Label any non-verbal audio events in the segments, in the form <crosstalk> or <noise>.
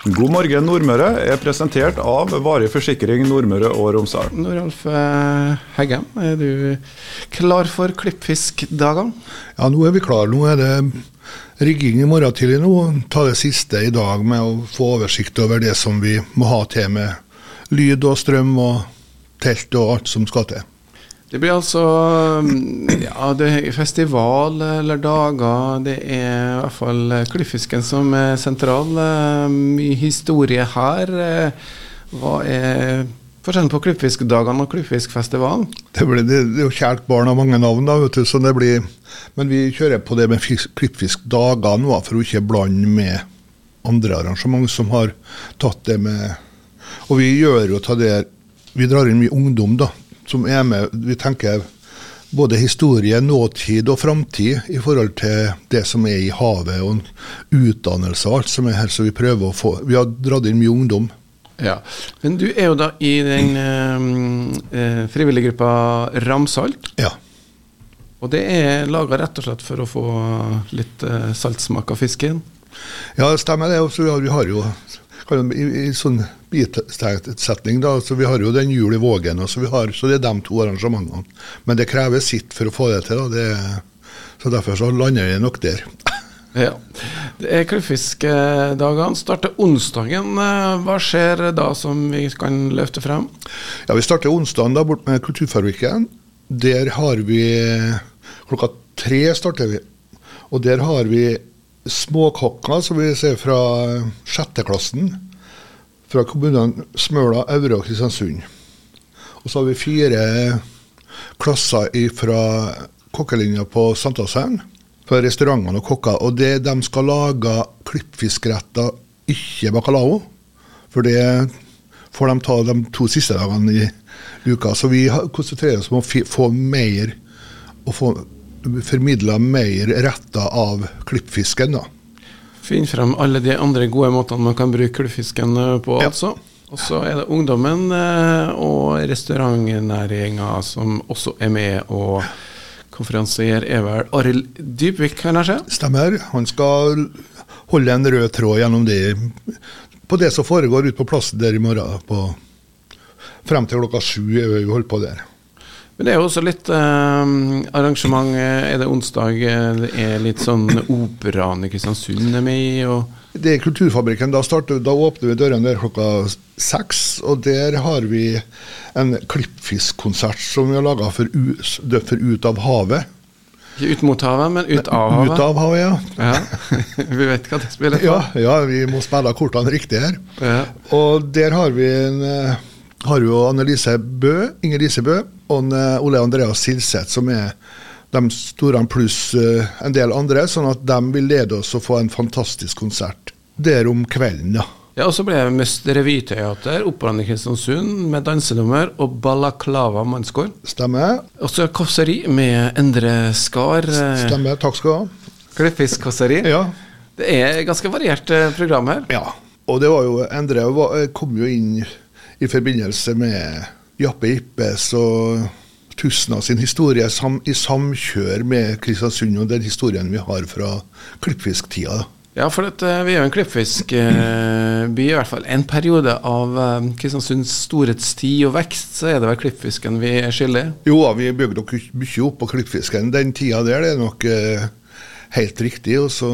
God morgen Nordmøre er presentert av Varig forsikring Nordmøre og Romsdal. Noralf eh, Heggem, er du klar for klippfiskdagene? Ja, nå er vi klar. Nå er det rigging i morgen tidlig nå. Ta det siste i dag med å få oversikt over det som vi må ha til med lyd og strøm og telt og alt som skal til. Det blir altså ja, det er festival eller dager. Det er i hvert fall klippfisken som er sentral. Mye historie her. Hva er forskjellen på klippfiskdagene og klippfiskfestivalen? Det, blir, det, er jo kjært barn av mange navn, da, vet du, så det blir Men vi kjører på det med klippfiskdagene for å ikke blande med andre arrangement som har tatt det med Og vi gjør jo ta det Vi drar inn mye ungdom, da som er med. Vi tenker både historie, nåtid og framtid i forhold til det som er i havet, og utdannelse og alt som er her. Så vi prøver å få Vi har dratt inn mye ungdom. Ja, Men du er jo da i den eh, eh frivillige gruppa Ramsalt. Ja. Og det er laga rett og slett for å få litt eh, saltsmak av fisken? Ja, det stemmer det. Også, vi har jo i, i sånn bitsetning, da, så Vi har jo den jul i Vågen, så, har, så det er de to arrangementene. Men det krever sitt for å få det til. Det, så Derfor så lander jeg nok der. Ja. Det er Klippfiskdagene starter onsdagen. Hva skjer da som vi kan løfte frem? Ja, Vi starter onsdagen da bort med Kulturfabrikken. Der har vi klokka tre starter vi. Og der har vi småkokker, som vi ser fra sjetteklassen. Fra kommunene Smøla, Aure og Kristiansund. Og så har vi fire klasser fra kokkelinja på Sankthanshaugen. fra restaurantene og kokker. Og det, de skal lage klippfiskretter, ikke bacalao. For det får de ta de to siste dagene i uka. Så vi konsentrerer oss om å få mer og få formidla mer retta av klippfisken. da. Finn frem alle de andre gode måtene man kan bruke klippfisken eh, på, ja. altså. Og så er det ungdommen eh, og restaurantnæringa som også er med. og Konferansier er vel Arild Dybvik, kan jeg se? Stemmer. Han skal holde en rød tråd gjennom det på det som foregår ute på plassen der i morgen. På, frem til klokka sju er vi holdt på der. Men det er jo også litt eh, arrangement. Er det onsdag? Det er litt sånn Operaen i Kristiansund er med i? Det er Kulturfabrikken. Da, starter, da åpner vi dørene der klokka seks. Og der har vi en klippfiskkonsert som vi har laga for, for, Ut av havet. Ikke ut mot havet, men ut av havet? Ut av havet, ja. ja. <laughs> vi vet hva det spiller for. Ja, ja, vi må spille kortene riktig her. Ja. Og der har vi en har vi jo Annelise Bø, Inger Lise Bø og eh, Ole Andreas Silseth, som er de store pluss eh, en del andre, sånn at de vil lede oss og få en fantastisk konsert der om kvelden. ja. Ja, og Så ble det Mest revyteater, Operaen i Kristiansund med dansenummer og Balaklava mannskor. Stemmer. Og så kåseri med Endre Skar. Eh, Stemmer, takk skal du ha. Klippfiskkåseri. Ja. Det er ganske variert program her. Ja, og det var jo Endre kom jo inn i forbindelse med Jappe Ippes og Tusna sin historie sam, i samkjør med Kristiansund og den historien vi har fra klippfisktida. Ja, for at, eh, vi er jo en klippfiskby, eh, i hvert fall. En periode av eh, Kristiansunds storhetstid og vekst, så er det vel klippfisken vi er skiller? Jo, vi bygde nok mye opp på klippfisken. Den tida der det er nok eh, helt riktig. og så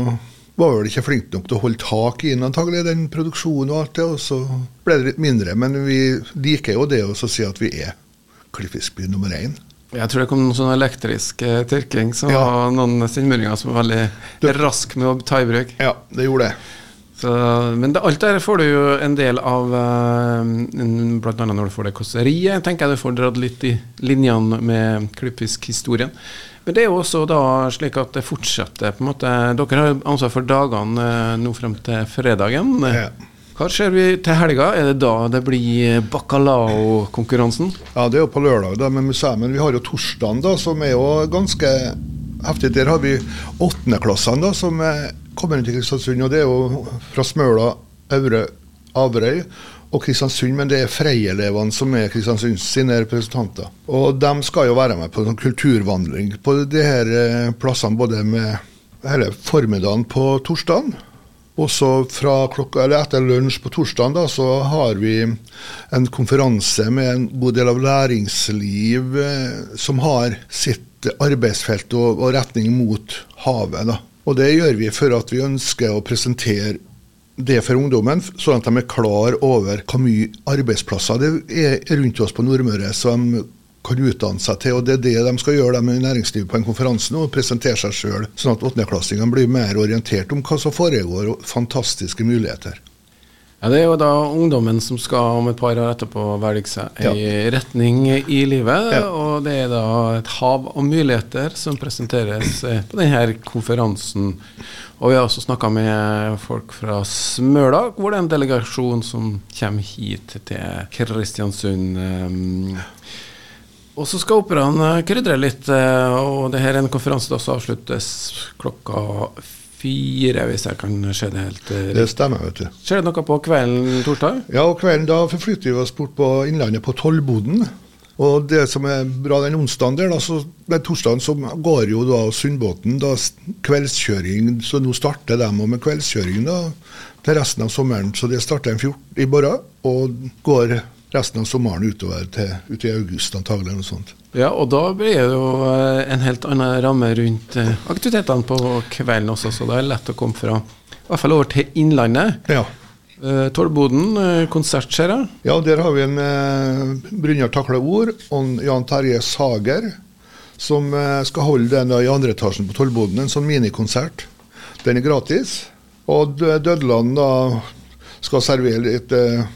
var vel ikke flink nok til å holde tak i den, antagelig, den produksjonen og alt det. Og så ble det litt mindre. Men vi liker jo det å si at vi er Klippfiskby nummer én. Jeg tror det kom noen sånn elektrisk eh, tørking, så ja. noen sinnmøringer som var veldig raske med å ta i bruk. Ja, det gjorde det. Så, men det, alt der får du jo en del av, uh, bl.a. når du får det kåseriet. Tenker jeg du får dratt litt i linjene med klippfiskhistorien. Men det er jo også da slik at det fortsetter. på en måte. Dere har ansvar for dagene uh, nå frem til fredagen. Ja. Hva skjer vi til helga? Er det da det blir bacalao-konkurransen? Ja, det er jo på lørdag da. Men vi har jo torsdagen, da, som er jo ganske heftig. Der har vi åttendeklassene som kommer inn til Kristiansund. Og det er jo fra Smøla, Aure, Averøy og Kristiansund, men det er Frei-elevene som er Kristiansunds sine representanter. Og de skal jo være med på en kulturvandring på de her eh, plassene både med hele formiddagen på torsdagen Også fra klokka, eller etter lunsj på torsdag da, så har vi en konferanse med en god del av læringsliv eh, som har sitt arbeidsfelt og, og retning mot havet. da. Og det gjør vi for at vi ønsker å presentere det for ungdommen, sånn at de er klar over hvor mye arbeidsplasser det er rundt oss på Nordmøre som de kan utdanne seg til. og Det er det de skal gjøre de i næringslivet på en konferanse nå, presentere seg sjøl. Sånn at åttendeklassingene blir mer orientert om hva som foregår, og fantastiske muligheter. Ja, Det er jo da ungdommen som skal om et par år etterpå velge seg ja. i retning i livet. Ja. Og det er da et hav av muligheter som presenteres eh, på denne konferansen. Og vi har også snakka med folk fra Smøla, hvor det er en delegasjon som kommer hit til Kristiansund. Um, og så skal operaen eh, krydre litt, eh, og det her er en konferanse som avsluttes klokka fire, hvis jeg kan se det helt riktig. Det stemmer, vet du. Skjer det noe på kvelden torsdag? Ja, og kvelden da forflytter vi oss bort på Innlandet, på Tollboden. Og det som er bra den onsdagen der, da, så med torsdagen så går jo da Sundbåten da kveldskjøring, så nå starter de med kveldskjøring da til resten av sommeren. Så det starter 14 i morgen og går resten av sommeren utover til ut i august, antagelig. Noe sånt. Ja, og da blir det jo eh, en helt annen ramme rundt eh, aktivitetene på kvelden også, så det er lett å komme fra i hvert fall over til Innlandet. Ja. Uh, Tollboden, uh, konsert, ser jeg? Ja, der har vi en uh, Brynjar Takle Ord og Jan Terje Sager, som uh, skal holde den da, i andre etasjen på Tollboden, en sånn minikonsert. Den er gratis. Og Dødland da skal servere litt uh,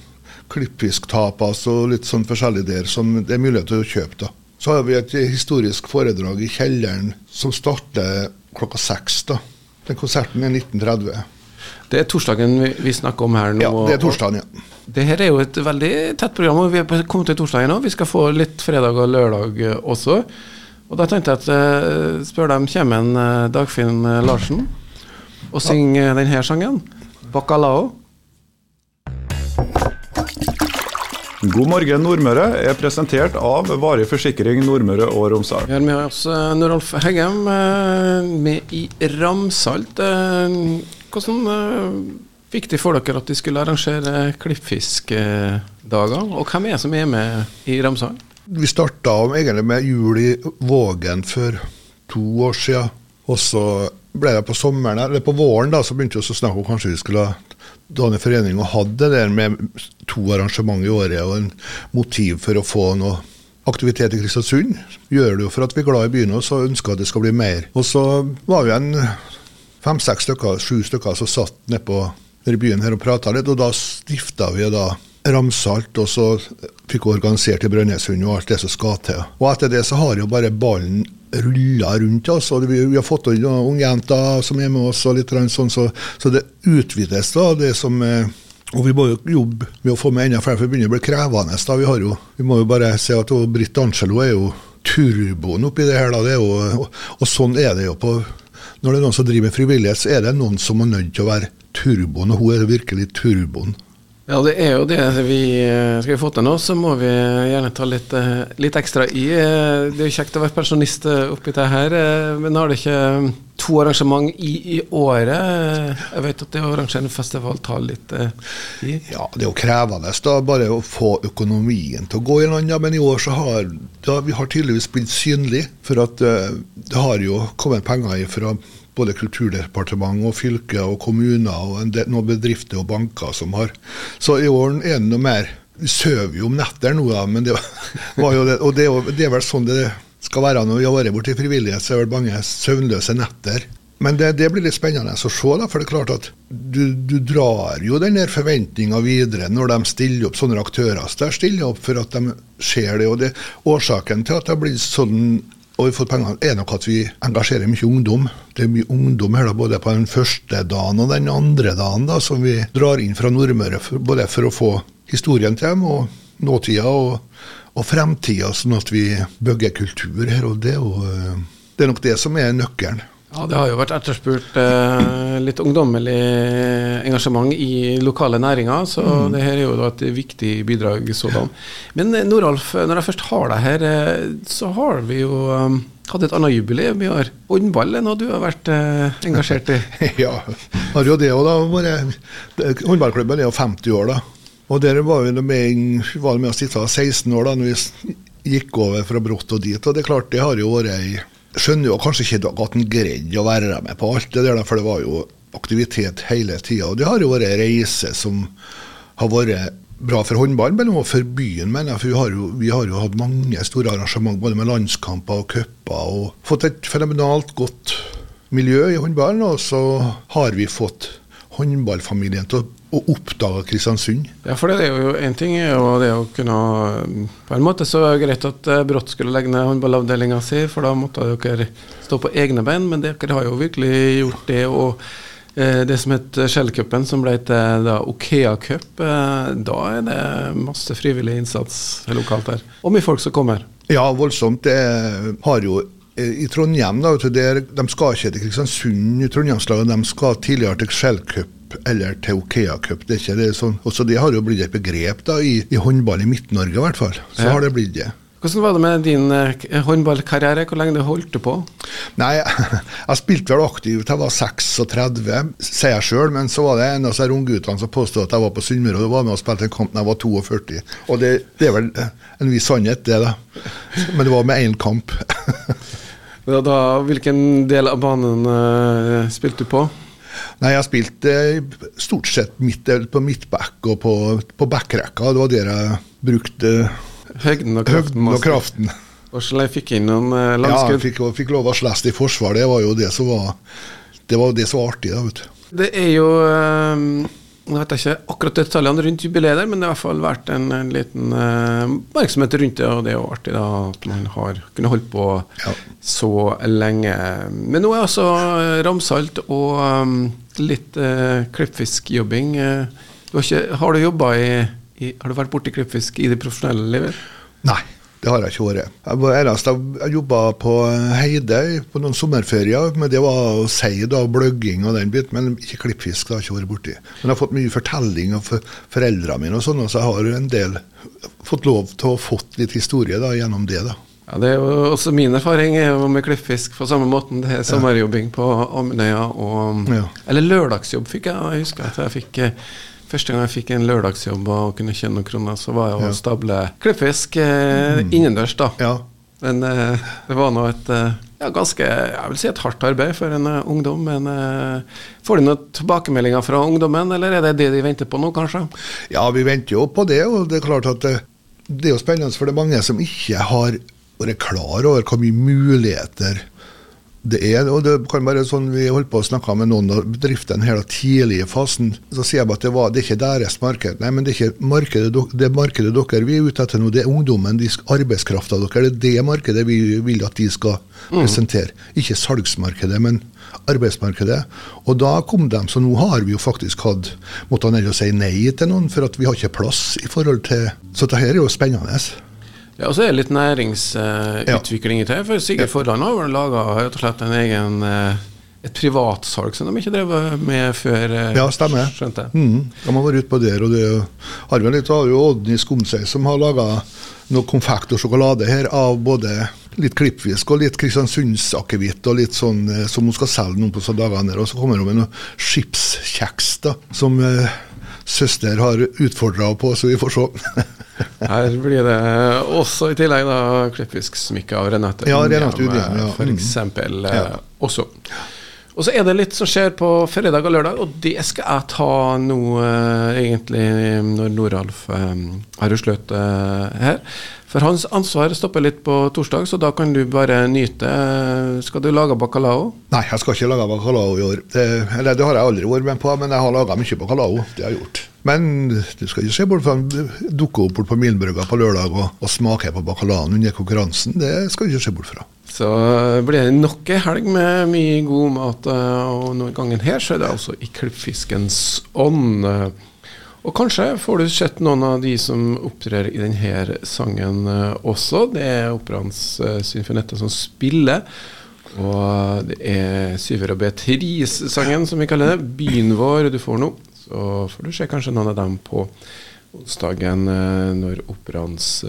klippfisktapas og litt sånn forskjellig der som det er mulighet til å kjøpe. da. Så har vi et historisk foredrag i kjelleren som starter klokka seks. da. Den konserten er 1930. Det er torsdagen vi, vi snakker om her nå. Ja, det er torsdagen, ja. Det her er jo et veldig tett program, og vi er kommet til torsdagen nå. Vi skal få litt fredag og lørdag også. Og da tenkte jeg at uh, spør dem kommer en uh, Dagfinn Larsen og synger denne sangen. 'Bacalao'. God morgen Nordmøre er presentert av Varig forsikring Nordmøre og Romsdal. Vi har med oss uh, Norolf Heggem uh, med i Ramsalt. Hvordan fikk de for dere at de skulle arrangere klippfiskdager? Og hvem er det som er med i Ramsalt? Vi starta egentlig med jul i Vågen for to år siden. Og så ble det på sommeren, eller på våren da, så begynte vi å snakke om kanskje vi skulle danne forening og hadde det der med to arrangement i året og en motiv for å få noe aktivitet i Kristiansund. Gjør det jo for at vi er glad i byen og så ønsker at det skal bli mer. Og så var vi en fem-seks stykker, sju stykker som satt nedpå på byen her og prata litt, og da stifta vi da Ramsalt, og så fikk vi organisert i Brønnøysund og alt det som skal til. Og etter det så har jo bare ballen rulla rundt oss. og Vi, vi har fått inn noen ungjenter som er med oss, og litt sånn, så, så, det utvides. da, det som... Eh, og vi må jo jobbe med å få med enda flere, for det begynner å bli krevende. da, Vi jo, vi må jo bare se at Britt Angelo er jo turboen oppi det her. da, det jo, og, og, sånn er det jo på Når det er noen som driver med frivillighet, så er det noen som er nødt til å være turboen, og hun er virkelig turboen. Ja, det er jo det vi eh, skal vi få til nå, så må vi gjerne ta litt, eh, litt ekstra i. Eh, det er jo kjekt å være pensjonist oppi det her, men har det ikke to arrangement i, i året? Jeg vet at det å arrangere en festival tar litt tid? Ja, det er jo krevende da, bare å få økonomien til å gå i land. Men i år så har da, vi har tydeligvis blitt synlig, for at det har jo kommet penger fra både Kulturdepartementet og fylker og kommuner og del, noen bedrifter og banker som har Så i år er det noe mer Vi sover jo om netter nå, da, men det <laughs> var jo det, og det, det, er vel sånn det skal være når vi har vært borti frivillighet, så er det mange søvnløse netter. Men det, det, blir litt spennende å se, da, for det er klart at du, du drar jo den der forventninga videre når de stiller opp sånne aktører. Så der stiller opp for at de ser det. og det, Årsaken til at det har blitt sånn og vi får penger, er nok at vi engasjerer mye ungdom. Det er mye ungdom her da, både på den første dagen og den andre dagen da, som vi drar inn fra Nordmøre, for, både for å få historien til dem og nåtida og, og fremtida, sånn at vi bygger kultur her. og det, og, det er nok det som er nøkkelen. Ja, Det har jo vært etterspurt eh, litt ungdommelig engasjement i lokale næringer, så mm. det her er jo et viktig bidrag sådan. Men eh, Noralf, når jeg først har deg her, eh, så har vi jo um, hatt et annet jubileum i år. Håndball er noe du har vært eh, engasjert i? <laughs> ja, har jo det òg, da. Håndballklubben er jo 50 år, da. Og der var vi med, var med å sitte 16 år da når vi gikk over fra Brotto dit. Og det er klart, det har jo vært ei Skjønner jo kanskje ikke at han greide å være med på alt det der, for det var jo aktivitet hele tida. Og det har jo vært ei reise som har vært bra for håndballen, men også for byen. mener jeg, for vi har, jo, vi har jo hatt mange store arrangement, både med landskamper og cuper, og fått et fenomenalt godt miljø i håndballen. Og så har vi fått håndballfamilien til å, å oppdage Kristiansund. Ja, for det er jo en ting er jo det å kunne På en måte så er det greit at eh, Brått skulle legge ned håndballavdelinga si, for da måtte dere stå på egne bein, men dere har jo virkelig gjort det. og Eh, det som het Shell-cupen, som ble til da Okea Cup, eh, da er det masse frivillig innsats lokalt der. Og mye folk som kommer. Ja, voldsomt. Det har jo eh, i Trondheim, da, der, de skal ikke til Kristiansund i Trondheimslaget, de skal tidligere til Shell Cup eller til Okea Cup. Det, er ikke det, sånn. Også det har jo blitt et begrep da, i, i håndball i Midt-Norge, i hvert fall. Så ja. har det blitt det. Hvordan var det med din eh, håndballkarriere? Hvor lenge du holdt du på? Nei, <laughs> Jeg spilte vel aktivt til jeg var 36, sier jeg sjøl. Men så var det en av disse ungguttene som påstod at jeg var på Sunnmøre og var med og spilte en kamp da jeg var 42. Og det, det, er vel en viss sannhet, det. da. Men det var med én kamp. <laughs> da, hvilken del av banen uh, spilte du på? Nei, jeg spilte uh, stort sett midt, på midtback og på, på backrekka. Det var der jeg brukte Høgden og kraften. Høgden og kraften. Og så fikk inn noen langskudd? Ja, jeg fikk, fikk lov å slåss i forsvar. Det var jo det som var det, var det som var artig. da, vet du. Det er jo um, Jeg vet ikke akkurat detaljene rundt jubileet, men det har i hvert fall vært en, en liten uh, oppmerksomhet rundt det. Og det er jo artig da at man har kunnet holdt på ja. så lenge. Men nå er altså Ramsalt og um, litt uh, klippfiskjobbing. Uh, har du jobba i i, har du vært borti klippfisk i det profesjonelle livet? Nei, det har jeg ikke vært. Jeg, jeg, jeg jobba på Heide på noen sommerferier, men det var sei og bløgging og den biten. Men ikke klippfisk. det har jeg ikke vært borti. Men jeg har fått mye fortelling av foreldrene mine, og sånn, så jeg har en del fått lov til å fått litt historie da, gjennom det. da. Ja, det er jo også Min erfaring er jo med klippfisk på samme måten. Det er sommerjobbing på Amnøya. Og, ja. Eller lørdagsjobb fikk jeg. Jeg husker at jeg fikk Første gang jeg fikk en lørdagsjobb og kunne tjene noen kroner, så var jeg å stable klippfisk eh, mm. innendørs, da. Ja. Men eh, det var nå et eh, ja, ganske jeg vil si et hardt arbeid for en uh, ungdom. Men uh, får du noen tilbakemeldinger fra ungdommen, eller er det det de venter på nå, kanskje? Ja, vi venter jo på det. Og det er klart at det, det er jo spennende, for det er mange som ikke har vært klar over hvor mye muligheter det er, og det kan være sånn Vi holdt på å snakke med noen av bedriftene her tidlig i fasen. Så sier bare at det, var, det er ikke deres marked. Nei, men det er ikke markedet, det markedet dere vi er ute etter nå. Det er ungdommen, de arbeidskrafta dere. Det er det markedet vi vil at de skal mm. presentere. Mm. Ikke salgsmarkedet, men arbeidsmarkedet. Og da kom de, så nå har vi jo faktisk hatt måttet ned og si nei til noen, for at vi har ikke plass i forhold til Så dette er jo spennende. Ja, og så er det litt næringsutvikling uh, i det. For Sigurd ja. Forland har vel laga rett og slett en egen uh, et privatsalg som de ikke drev med før? Uh, ja, stemmer. Skjønte mm, De har vært ute på der. Og det har vi litt, av Odny Skomsøy som har laga noe konfekt og sjokolade her av både litt klippfisk og litt Kristiansundsakevitt og litt sånn som hun skal selge noen på dagene. Og så kommer hun med noe skipskjeks da, som søster har utfordra på, så vi får se. <laughs> Her blir det også i tillegg da klippfisksmykker av Renate ja, Udhjem, ja. for eksempel ja. Eh, også. Og så er det litt som skjer på fredag og lørdag, og det skal jeg ta nå uh, egentlig når Noralf um, har usløt uh, her. For hans ansvar stopper litt på torsdag, så da kan du bare nyte. Skal du lage bacalao? Nei, jeg skal ikke lage bacalao i år. Det, eller det har jeg aldri vært med på, men jeg har laga mye bacalao. Det har jeg gjort. Men du skal ikke se bort fra dukke opp på Milenbrygga på lørdag og, og smake på bacalaoen under konkurransen. Det skal du ikke se bort fra. Så blir det nok ei helg med mye god mat, eh, og noen gangen her så er det altså i klippfiskens ånd. Og kanskje får du sett noen av de som opptrer i denne sangen uh, også. Det er Operaens uh, symfonetta som spiller. Og det er Syver og Beatrice-sangen, som vi kaller det. Byen vår du får nå. Så får du se kanskje noen av dem på onsdagen når Operaens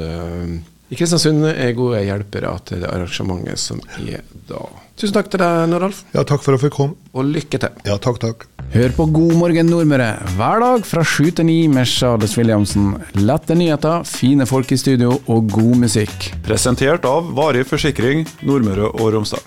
i Kristiansund er gode hjelpere til det arrangementet som er da. Tusen takk til deg, Noralf, Ja, takk for at jeg fikk komme. og lykke til. Ja, takk, takk. Hør på God morgen Nordmøre hver dag fra sju til ni med Charles Williamsen. Lette nyheter, fine folk i studio og god musikk. Presentert av Varig forsikring Nordmøre og Romsdal.